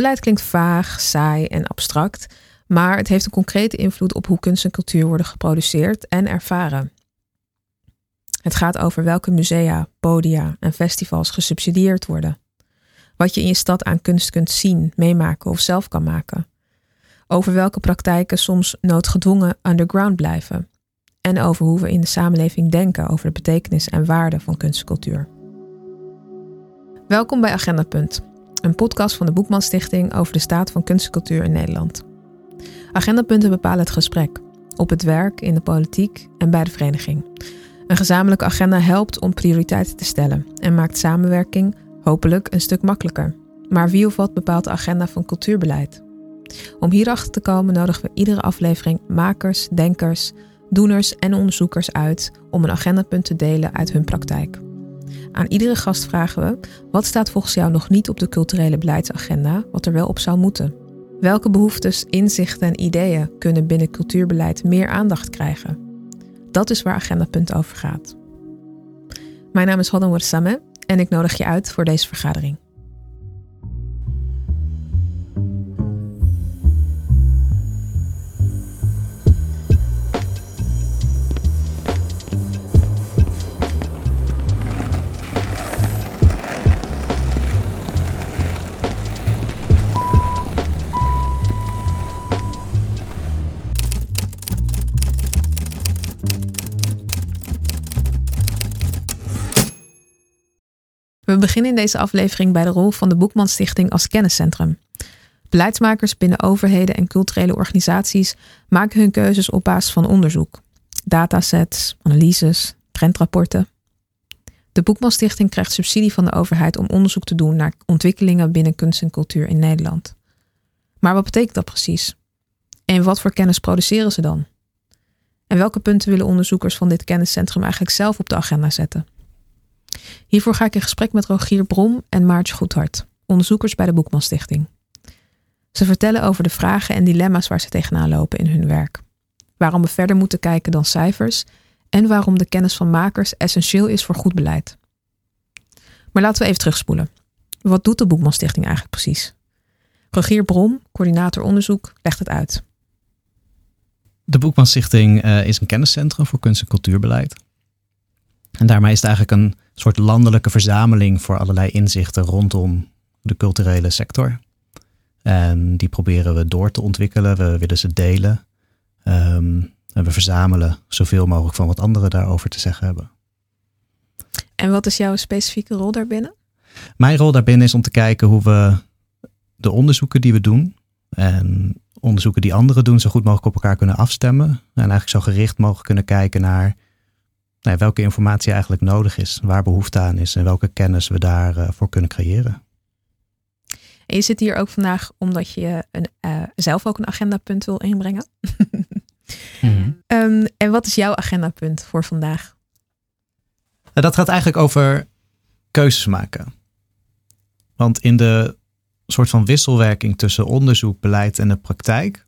Beleid klinkt vaag, saai en abstract, maar het heeft een concrete invloed op hoe kunst en cultuur worden geproduceerd en ervaren. Het gaat over welke musea, podia en festivals gesubsidieerd worden. Wat je in je stad aan kunst kunt zien, meemaken of zelf kan maken. Over welke praktijken soms noodgedwongen underground blijven. En over hoe we in de samenleving denken over de betekenis en waarde van kunst en cultuur. Welkom bij Agenda Punt, een podcast van de Boekman Stichting over de staat van kunst en cultuur in Nederland. Agendapunten bepalen het gesprek, op het werk, in de politiek en bij de vereniging. Een gezamenlijke agenda helpt om prioriteiten te stellen en maakt samenwerking hopelijk een stuk makkelijker. Maar wie of wat bepaalt de agenda van cultuurbeleid? Om hierachter te komen nodigen we iedere aflevering makers, denkers, doeners en onderzoekers uit om een agendapunt te delen uit hun praktijk. Aan iedere gast vragen we: wat staat volgens jou nog niet op de culturele beleidsagenda, wat er wel op zou moeten? Welke behoeftes, inzichten en ideeën kunnen binnen cultuurbeleid meer aandacht krijgen? Dat is waar Agendapunt over gaat. Mijn naam is Hodden Warsame en ik nodig je uit voor deze vergadering. We beginnen in deze aflevering bij de rol van de Boekman Stichting als kenniscentrum. Beleidsmakers binnen overheden en culturele organisaties maken hun keuzes op basis van onderzoek, datasets, analyses, trendrapporten. De Boekman Stichting krijgt subsidie van de overheid om onderzoek te doen naar ontwikkelingen binnen kunst en cultuur in Nederland. Maar wat betekent dat precies? En wat voor kennis produceren ze dan? En welke punten willen onderzoekers van dit kenniscentrum eigenlijk zelf op de agenda zetten? Hiervoor ga ik in gesprek met Rogier Brom en Maartje Goedhart, onderzoekers bij de Boekman Stichting. Ze vertellen over de vragen en dilemma's waar ze tegenaan lopen in hun werk. Waarom we verder moeten kijken dan cijfers en waarom de kennis van makers essentieel is voor goed beleid. Maar laten we even terugspoelen. Wat doet de Boekman Stichting eigenlijk precies? Rogier Brom, coördinator onderzoek, legt het uit. De Boekman Stichting uh, is een kenniscentrum voor kunst- en cultuurbeleid. En daarmee is het eigenlijk een soort landelijke verzameling voor allerlei inzichten rondom de culturele sector. En die proberen we door te ontwikkelen. We willen ze delen. Um, en we verzamelen zoveel mogelijk van wat anderen daarover te zeggen hebben. En wat is jouw specifieke rol daarbinnen? Mijn rol daarbinnen is om te kijken hoe we de onderzoeken die we doen en onderzoeken die anderen doen zo goed mogelijk op elkaar kunnen afstemmen. En eigenlijk zo gericht mogelijk kunnen kijken naar nou, welke informatie eigenlijk nodig is, waar behoefte aan is en welke kennis we daarvoor eh, voor kunnen creëren. En je zit hier ook vandaag omdat je een, uh, zelf ook een agendapunt wil inbrengen. mm en wat is jouw agendapunt voor vandaag? Nou, dat gaat eigenlijk over keuzes maken. Want in de soort van wisselwerking tussen onderzoek, beleid en de praktijk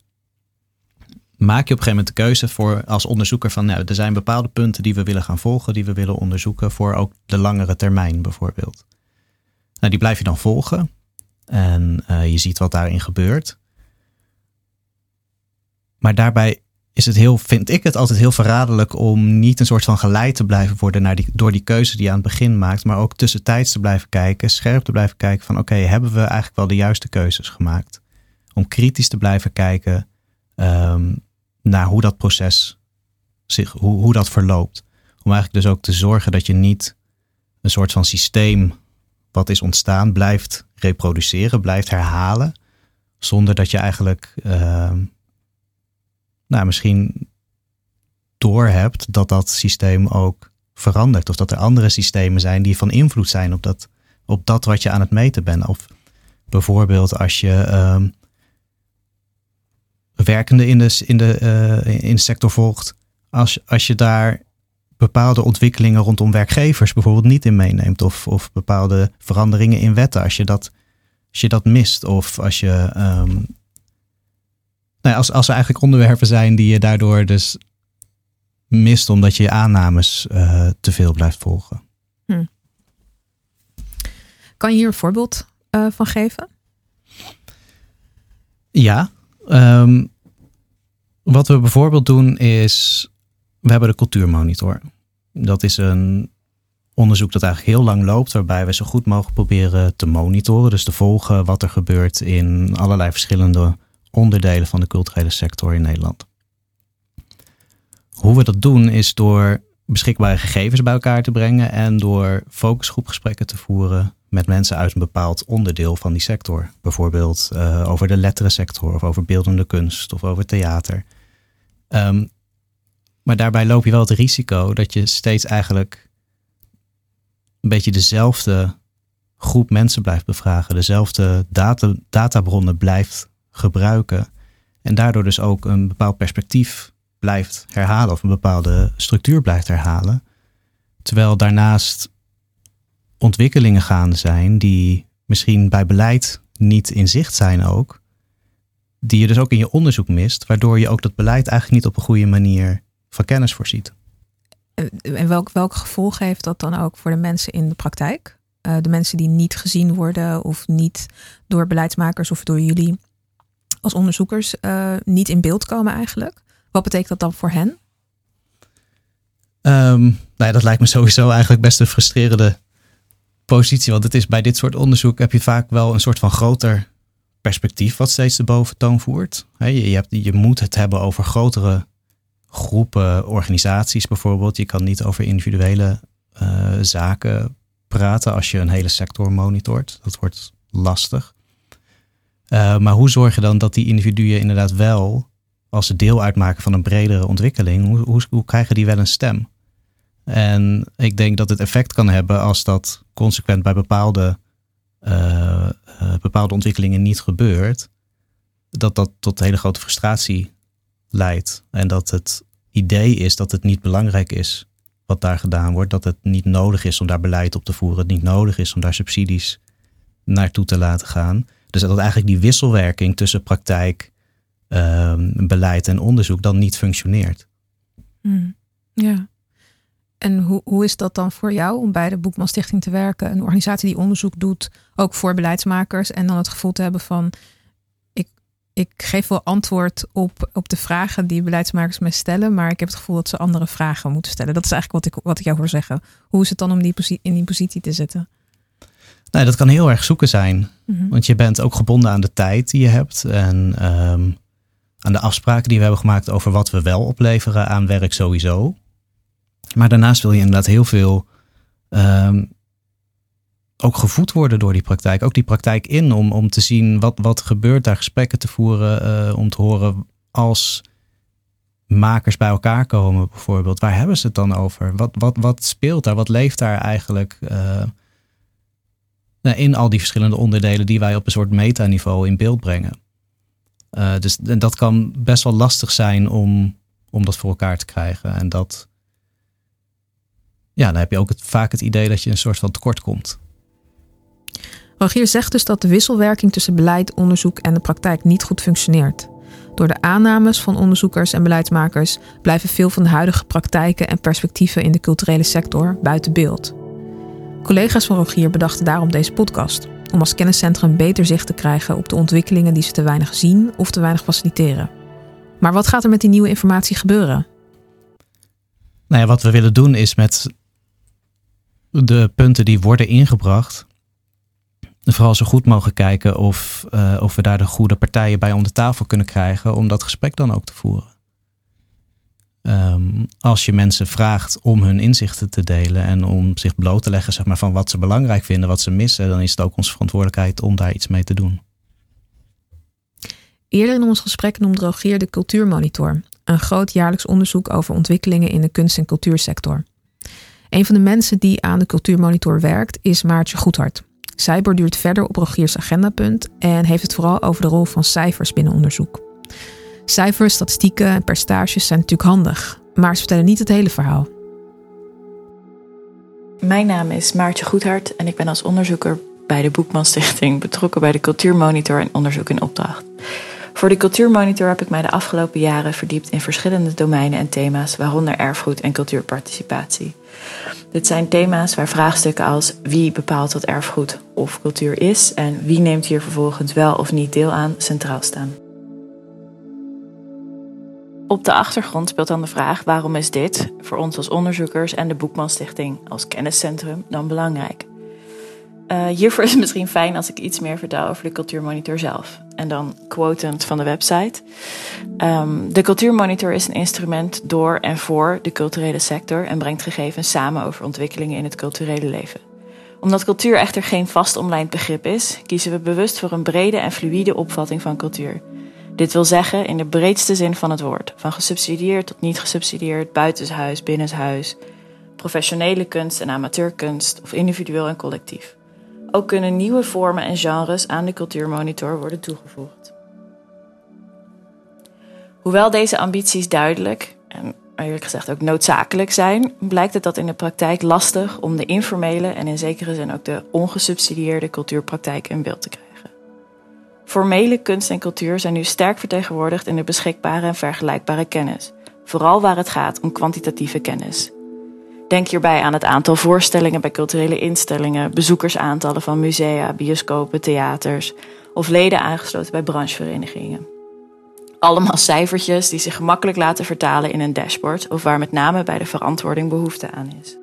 maak je op een gegeven moment de keuze voor als onderzoeker van nou, er zijn bepaalde punten die we willen gaan volgen, die we willen onderzoeken voor ook de langere termijn bijvoorbeeld. Nou, die blijf je dan volgen en uh, je ziet wat daarin gebeurt. Maar daarbij is het heel, vind ik het altijd heel verraderlijk om niet een soort van geleid te blijven worden naar die, door die keuze die je aan het begin maakt, maar ook tussentijds te blijven kijken, scherp te blijven kijken van oké, hebben we eigenlijk wel de juiste keuzes gemaakt? Om kritisch te blijven kijken. Um, naar hoe dat proces zich, hoe, hoe dat verloopt. Om eigenlijk dus ook te zorgen dat je niet een soort van systeem wat is ontstaan blijft reproduceren, blijft herhalen. Zonder dat je eigenlijk uh, nou, misschien doorhebt dat dat systeem ook verandert. Of dat er andere systemen zijn die van invloed zijn op dat, op dat wat je aan het meten bent. Of bijvoorbeeld als je uh, werkende in de, in de, uh, in de sector volgt, als, als je daar bepaalde ontwikkelingen rondom werkgevers bijvoorbeeld niet in meeneemt, of, of bepaalde veranderingen in wetten, als je dat, als je dat mist, of als je. Um, nou ja, als, als er eigenlijk onderwerpen zijn die je daardoor dus mist omdat je aannames uh, te veel blijft volgen. Hm. Kan je hier een voorbeeld uh, van geven? Ja. Ehm, wat we bijvoorbeeld doen is, we hebben de cultuurmonitor. Dat is een onderzoek dat eigenlijk heel lang loopt, waarbij we zo goed mogelijk proberen te monitoren. Dus te volgen wat er gebeurt in allerlei verschillende onderdelen van de culturele sector in Nederland. Hoe we dat doen is door beschikbare gegevens bij elkaar te brengen en door focusgroepgesprekken te voeren met mensen uit een bepaald onderdeel van die sector. Bijvoorbeeld uh, over de letterensector of over beeldende kunst of over theater. Um, maar daarbij loop je wel het risico dat je steeds eigenlijk een beetje dezelfde groep mensen blijft bevragen, dezelfde data, databronnen blijft gebruiken en daardoor dus ook een bepaald perspectief blijft herhalen of een bepaalde structuur blijft herhalen. Terwijl daarnaast ontwikkelingen gaande zijn die misschien bij beleid niet in zicht zijn ook, die je dus ook in je onderzoek mist, waardoor je ook dat beleid eigenlijk niet op een goede manier van kennis voorziet. En welk, welk gevolg heeft dat dan ook voor de mensen in de praktijk? Uh, de mensen die niet gezien worden of niet door beleidsmakers of door jullie als onderzoekers uh, niet in beeld komen eigenlijk. Wat betekent dat dan voor hen? Um, nou ja, dat lijkt me sowieso eigenlijk best een frustrerende positie. Want het is bij dit soort onderzoek heb je vaak wel een soort van groter perspectief wat steeds de boventoon voert. je, je, hebt, je moet het hebben over grotere groepen, organisaties bijvoorbeeld. Je kan niet over individuele uh, zaken praten als je een hele sector monitort. Dat wordt lastig. Uh, maar hoe zorg je dan dat die individuen inderdaad wel, als ze deel uitmaken van een bredere ontwikkeling, hoe, hoe krijgen die wel een stem? En ik denk dat het effect kan hebben als dat consequent bij bepaalde, uh, bepaalde ontwikkelingen niet gebeurt, dat dat tot hele grote frustratie leidt. En dat het idee is dat het niet belangrijk is wat daar gedaan wordt. Dat het niet nodig is om daar beleid op te voeren. Het niet nodig is om daar subsidies naartoe te laten gaan. Dus dat eigenlijk die wisselwerking tussen praktijk, um, beleid en onderzoek dan niet functioneert. Hmm. Ja. En hoe, hoe is dat dan voor jou om bij de Boekman Stichting te werken? Een organisatie die onderzoek doet, ook voor beleidsmakers. En dan het gevoel te hebben van ik geef wel antwoord op, op de vragen die beleidsmakers mij stellen, maar ik heb het gevoel dat ze andere vragen moeten stellen. Dat is eigenlijk wat ik, wat ik jou hoor zeggen. Hoe is het dan om die in die positie te zitten? Nou, dat kan heel erg zoeken zijn. Mhm. Want je bent ook gebonden aan de tijd die je hebt. En ehm, aan de afspraken die we hebben gemaakt over wat we wel opleveren aan werk sowieso. Maar daarnaast wil je inderdaad heel veel um, ook gevoed worden door die praktijk. Ook die praktijk in om, om te zien wat, wat gebeurt daar, gesprekken te voeren, uh, om te horen als makers bij elkaar komen bijvoorbeeld. Waar hebben ze het dan over? Wat, wat, wat speelt daar? Wat leeft daar eigenlijk uh, in al die verschillende onderdelen die wij op een soort metaniveau in beeld brengen? Uh, dus en dat kan best wel lastig zijn om, om dat voor elkaar te krijgen. En dat, ja, dan heb je ook het, vaak het idee dat je een soort van tekort komt. Rogier zegt dus dat de wisselwerking tussen beleid, onderzoek en de praktijk niet goed functioneert. Door de aannames van onderzoekers en beleidsmakers blijven veel van de huidige praktijken en perspectieven in de culturele sector buiten beeld. Collega's van Rogier bedachten daarom deze podcast, om als kenniscentrum beter zicht te krijgen op de ontwikkelingen die ze te weinig zien of te weinig faciliteren. Maar wat gaat er met die nieuwe informatie gebeuren? Nou ja, wat we willen doen is met de punten die worden ingebracht, vooral zo goed mogen kijken of, uh, of we daar de goede partijen bij om de tafel kunnen krijgen om dat gesprek dan ook te voeren. Um, als je mensen vraagt om hun inzichten te delen en om zich bloot te leggen zeg maar, van wat ze belangrijk vinden, wat ze missen, dan is het ook onze verantwoordelijkheid om daar iets mee te doen. Eerder in ons gesprek noemde Rogier de Cultuurmonitor, een groot jaarlijks onderzoek over ontwikkelingen in de kunst- en cultuursector. Een van de mensen die aan de Cultuurmonitor werkt is Maartje Goedhart. Zij borduurt verder op Rogiers agendapunt en heeft het vooral over de rol van cijfers binnen onderzoek. Cijfers, statistieken en percentages zijn natuurlijk handig, maar ze vertellen niet het hele verhaal. Mijn naam is Maartje Goedhart en ik ben als onderzoeker bij de Boekman Stichting betrokken bij de Cultuurmonitor en onderzoek in opdracht. Voor de Cultuurmonitor heb ik mij de afgelopen jaren verdiept in verschillende domeinen en thema's, waaronder erfgoed en cultuurparticipatie. Dit zijn thema's waar vraagstukken als wie bepaalt wat erfgoed of cultuur is en wie neemt hier vervolgens wel of niet deel aan centraal staan. Op de achtergrond speelt dan de vraag waarom is dit voor ons als onderzoekers en de Boekman Stichting als kenniscentrum dan belangrijk? Uh, hiervoor is het misschien fijn als ik iets meer vertel over de Cultuurmonitor zelf. En dan quotend van de website. Um, de Cultuurmonitor is een instrument door en voor de culturele sector en brengt gegevens samen over ontwikkelingen in het culturele leven. Omdat cultuur echter geen vast omlijnd begrip is, kiezen we bewust voor een brede en fluïde opvatting van cultuur. Dit wil zeggen in de breedste zin van het woord, van gesubsidieerd tot niet gesubsidieerd, buitenshuis, binnenshuis, professionele kunst en amateurkunst of individueel en collectief. Ook kunnen nieuwe vormen en genres aan de cultuurmonitor worden toegevoegd. Hoewel deze ambities duidelijk en eerlijk gezegd ook noodzakelijk zijn, blijkt het dat in de praktijk lastig om de informele en in zekere zin ook de ongesubsidieerde cultuurpraktijk in beeld te krijgen. Formele kunst en cultuur zijn nu sterk vertegenwoordigd in de beschikbare en vergelijkbare kennis, vooral waar het gaat om kwantitatieve kennis. Denk hierbij aan het aantal voorstellingen bij culturele instellingen, bezoekersaantallen van musea, bioscopen, theaters of leden aangesloten bij brancheverenigingen. Allemaal cijfertjes die zich gemakkelijk laten vertalen in een dashboard of waar met name bij de verantwoording behoefte aan is.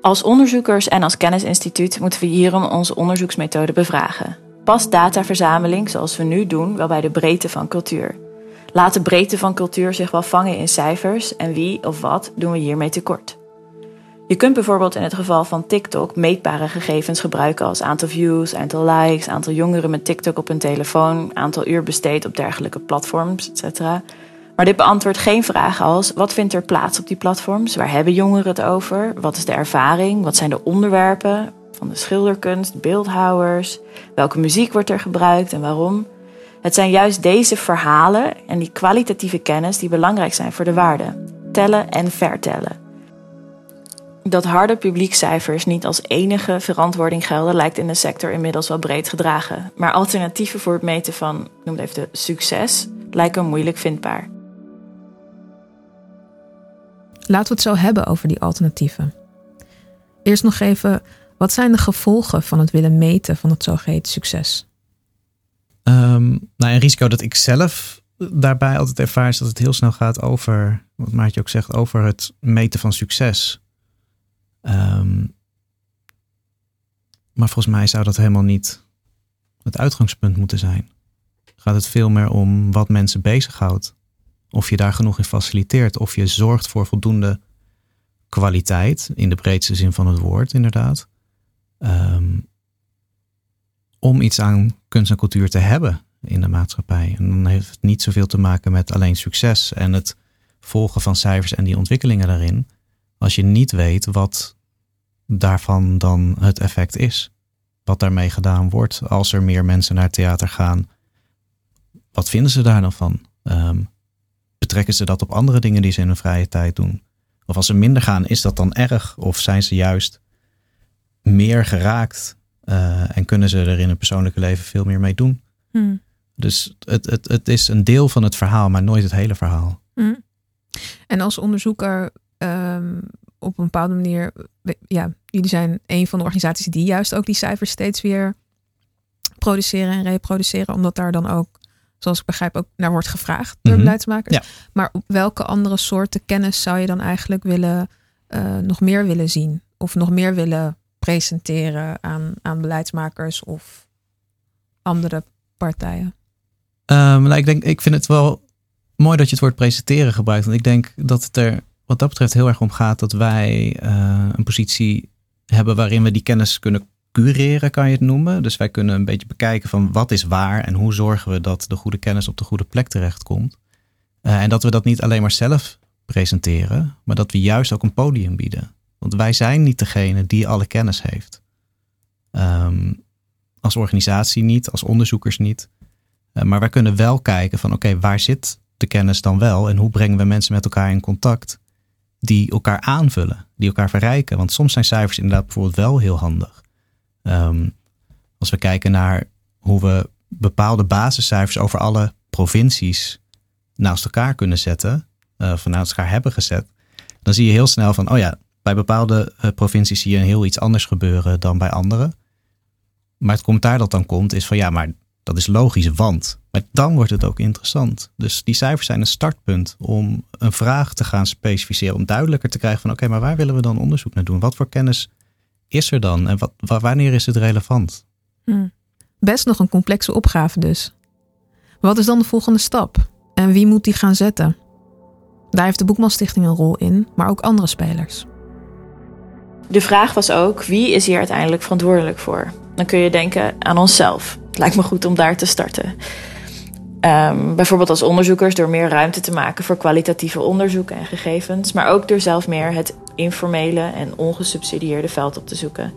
Als onderzoekers en als kennisinstituut moeten we hierom onze onderzoeksmethode bevragen. Past dataverzameling zoals we nu doen wel bij de breedte van cultuur? Laat de breedte van cultuur zich wel vangen in cijfers en wie of wat doen we hiermee tekort? Je kunt bijvoorbeeld in het geval van TikTok meetbare gegevens gebruiken als aantal views, aantal likes, aantal jongeren met TikTok op hun telefoon, aantal uur besteed op dergelijke platforms, etc. Maar dit beantwoordt geen vragen als wat vindt er plaats op die platforms? Waar hebben jongeren het over? Wat is de ervaring? Wat zijn de onderwerpen van de schilderkunst, beeldhouwers? Welke muziek wordt er gebruikt en waarom? Het zijn juist deze verhalen en die kwalitatieve kennis die belangrijk zijn voor de waarde. Tellen en vertellen. Dat harde publiekcijfers niet als enige verantwoording gelden, lijkt in de sector inmiddels wel breed gedragen. Maar alternatieven voor het meten van, noem het even de succes, lijken moeilijk vindbaar. Laten we het zo hebben over die alternatieven. Eerst nog even, wat zijn de gevolgen van het willen meten van het zogeheten succes? Um, nou, een risico dat ik zelf daarbij altijd ervaar is dat het heel snel gaat over, wat Maartje ook zegt, over het meten van succes. Um, maar volgens mij zou dat helemaal niet het uitgangspunt moeten zijn. Gaat het veel meer om wat mensen bezighoudt. Of je daar genoeg in faciliteert. Of je zorgt voor voldoende kwaliteit, in de breedste zin van het woord, inderdaad. Um, om iets aan kunst en cultuur te hebben in de maatschappij. En dan heeft het niet zoveel te maken met alleen succes en het volgen van cijfers en die ontwikkelingen daarin. Als je niet weet wat daarvan dan het effect is. Wat daarmee gedaan wordt als er meer mensen naar theater gaan. Wat vinden ze daar dan van? Um, betrekken ze dat op andere dingen die ze in hun vrije tijd doen? Of als ze minder gaan, is dat dan erg? Of zijn ze juist meer geraakt uh, en kunnen ze er in het persoonlijke leven veel meer mee doen. Hmm. Dus het, het, het is een deel van het verhaal, maar nooit het hele verhaal. Hmm. En als onderzoeker um, op een bepaalde manier, ja, jullie zijn een van de organisaties die juist ook die cijfers steeds weer produceren en reproduceren, omdat daar dan ook, zoals ik begrijp, ook naar wordt gevraagd door mm beleidsmakers. Ja. Maar op welke andere soorten kennis zou je dan eigenlijk willen, uh, nog meer willen zien? Of nog meer willen presenteren aan, aan beleidsmakers of andere partijen? Um, nou, ik, denk, ik vind het wel mooi dat je het woord presenteren gebruikt. Want ik denk dat het er wat dat betreft heel erg om gaat dat wij uh, een positie hebben waarin we die kennis kunnen cureren, kan je het noemen. Dus wij kunnen een beetje bekijken van wat is waar en hoe zorgen we dat de goede kennis op de goede plek terechtkomt. Uh, en dat we dat niet alleen maar zelf presenteren, maar dat we juist ook een podium bieden. Want wij zijn niet degene die alle kennis heeft. Um, als organisatie niet, als onderzoekers niet. Uh, maar wij kunnen wel kijken van oké, waar zit de kennis dan wel en hoe brengen we mensen met elkaar in contact die elkaar aanvullen, die elkaar verrijken. Want soms zijn cijfers inderdaad bijvoorbeeld wel heel handig. Um, als we kijken naar hoe we bepaalde basiscijfers over alle provincies naast elkaar kunnen zetten, uh, naast elkaar hebben gezet, dan zie je heel snel van, oh ja, bij bepaalde uh, provincies zie je heel iets anders gebeuren dan bij andere. Maar het commentaar dat dan komt is van, ja, maar dat is logisch, want. Maar dan wordt het ook interessant. Dus die cijfers zijn een startpunt om een vraag te gaan specificeren, om duidelijker te krijgen van, oké, maar waar willen we dan onderzoek naar doen? Wat voor kennis is er dan en wat, wanneer is het relevant? Hmm. Best nog een complexe opgave dus. Wat is dan de volgende stap? En wie moet die gaan zetten? Daar heeft de Boekmanstichting een rol in, maar ook andere spelers. De vraag was ook: wie is hier uiteindelijk verantwoordelijk voor? Dan kun je denken aan onszelf. Het lijkt me goed om daar te starten. Um, bijvoorbeeld als onderzoekers door meer ruimte te maken voor kwalitatieve onderzoeken en gegevens, maar ook door zelf meer het informele en ongesubsidieerde veld op te zoeken.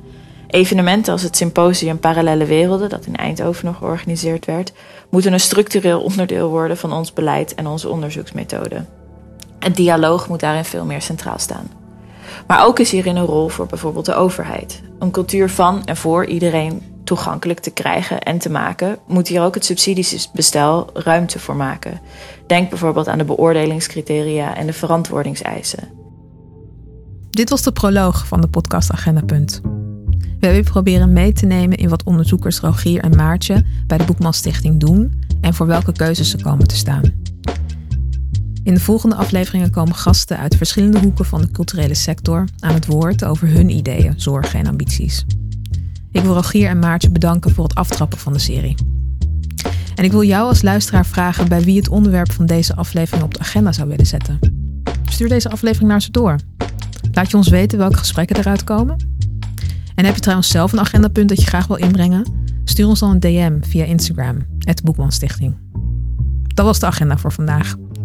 Evenementen als het symposium Parallele Werelden, dat in Eindhoven nog georganiseerd werd, moeten een structureel onderdeel worden van ons beleid en onze onderzoeksmethode. Het dialoog moet daarin veel meer centraal staan. Maar ook is hierin een rol voor bijvoorbeeld de overheid. Een cultuur van en voor iedereen toegankelijk te krijgen en te maken, moet hier ook het subsidiebestel ruimte voor maken. Denk bijvoorbeeld aan de beoordelingscriteria en de verantwoordingseisen. Dit was de proloog van de podcast Agendapunt. We hebben proberen mee te nemen in wat onderzoekers Rogier en Maartje bij de Boekman Stichting doen en voor welke keuzes ze komen te staan. In de volgende afleveringen komen gasten uit verschillende hoeken van de culturele sector aan het woord over hun ideeën, zorgen en ambities. Ik wil Rogier en Maartje bedanken voor het aftrappen van de serie. En ik wil jou als luisteraar vragen bij wie het onderwerp van deze aflevering op de agenda zou willen zetten. Stuur deze aflevering naar ze door. Laat je ons weten welke gesprekken eruit komen. En heb je trouwens zelf een agendapunt dat je graag wil inbrengen? Stuur ons dan een DM via Instagram, het Boekman Stichting. Dat was de agenda voor vandaag.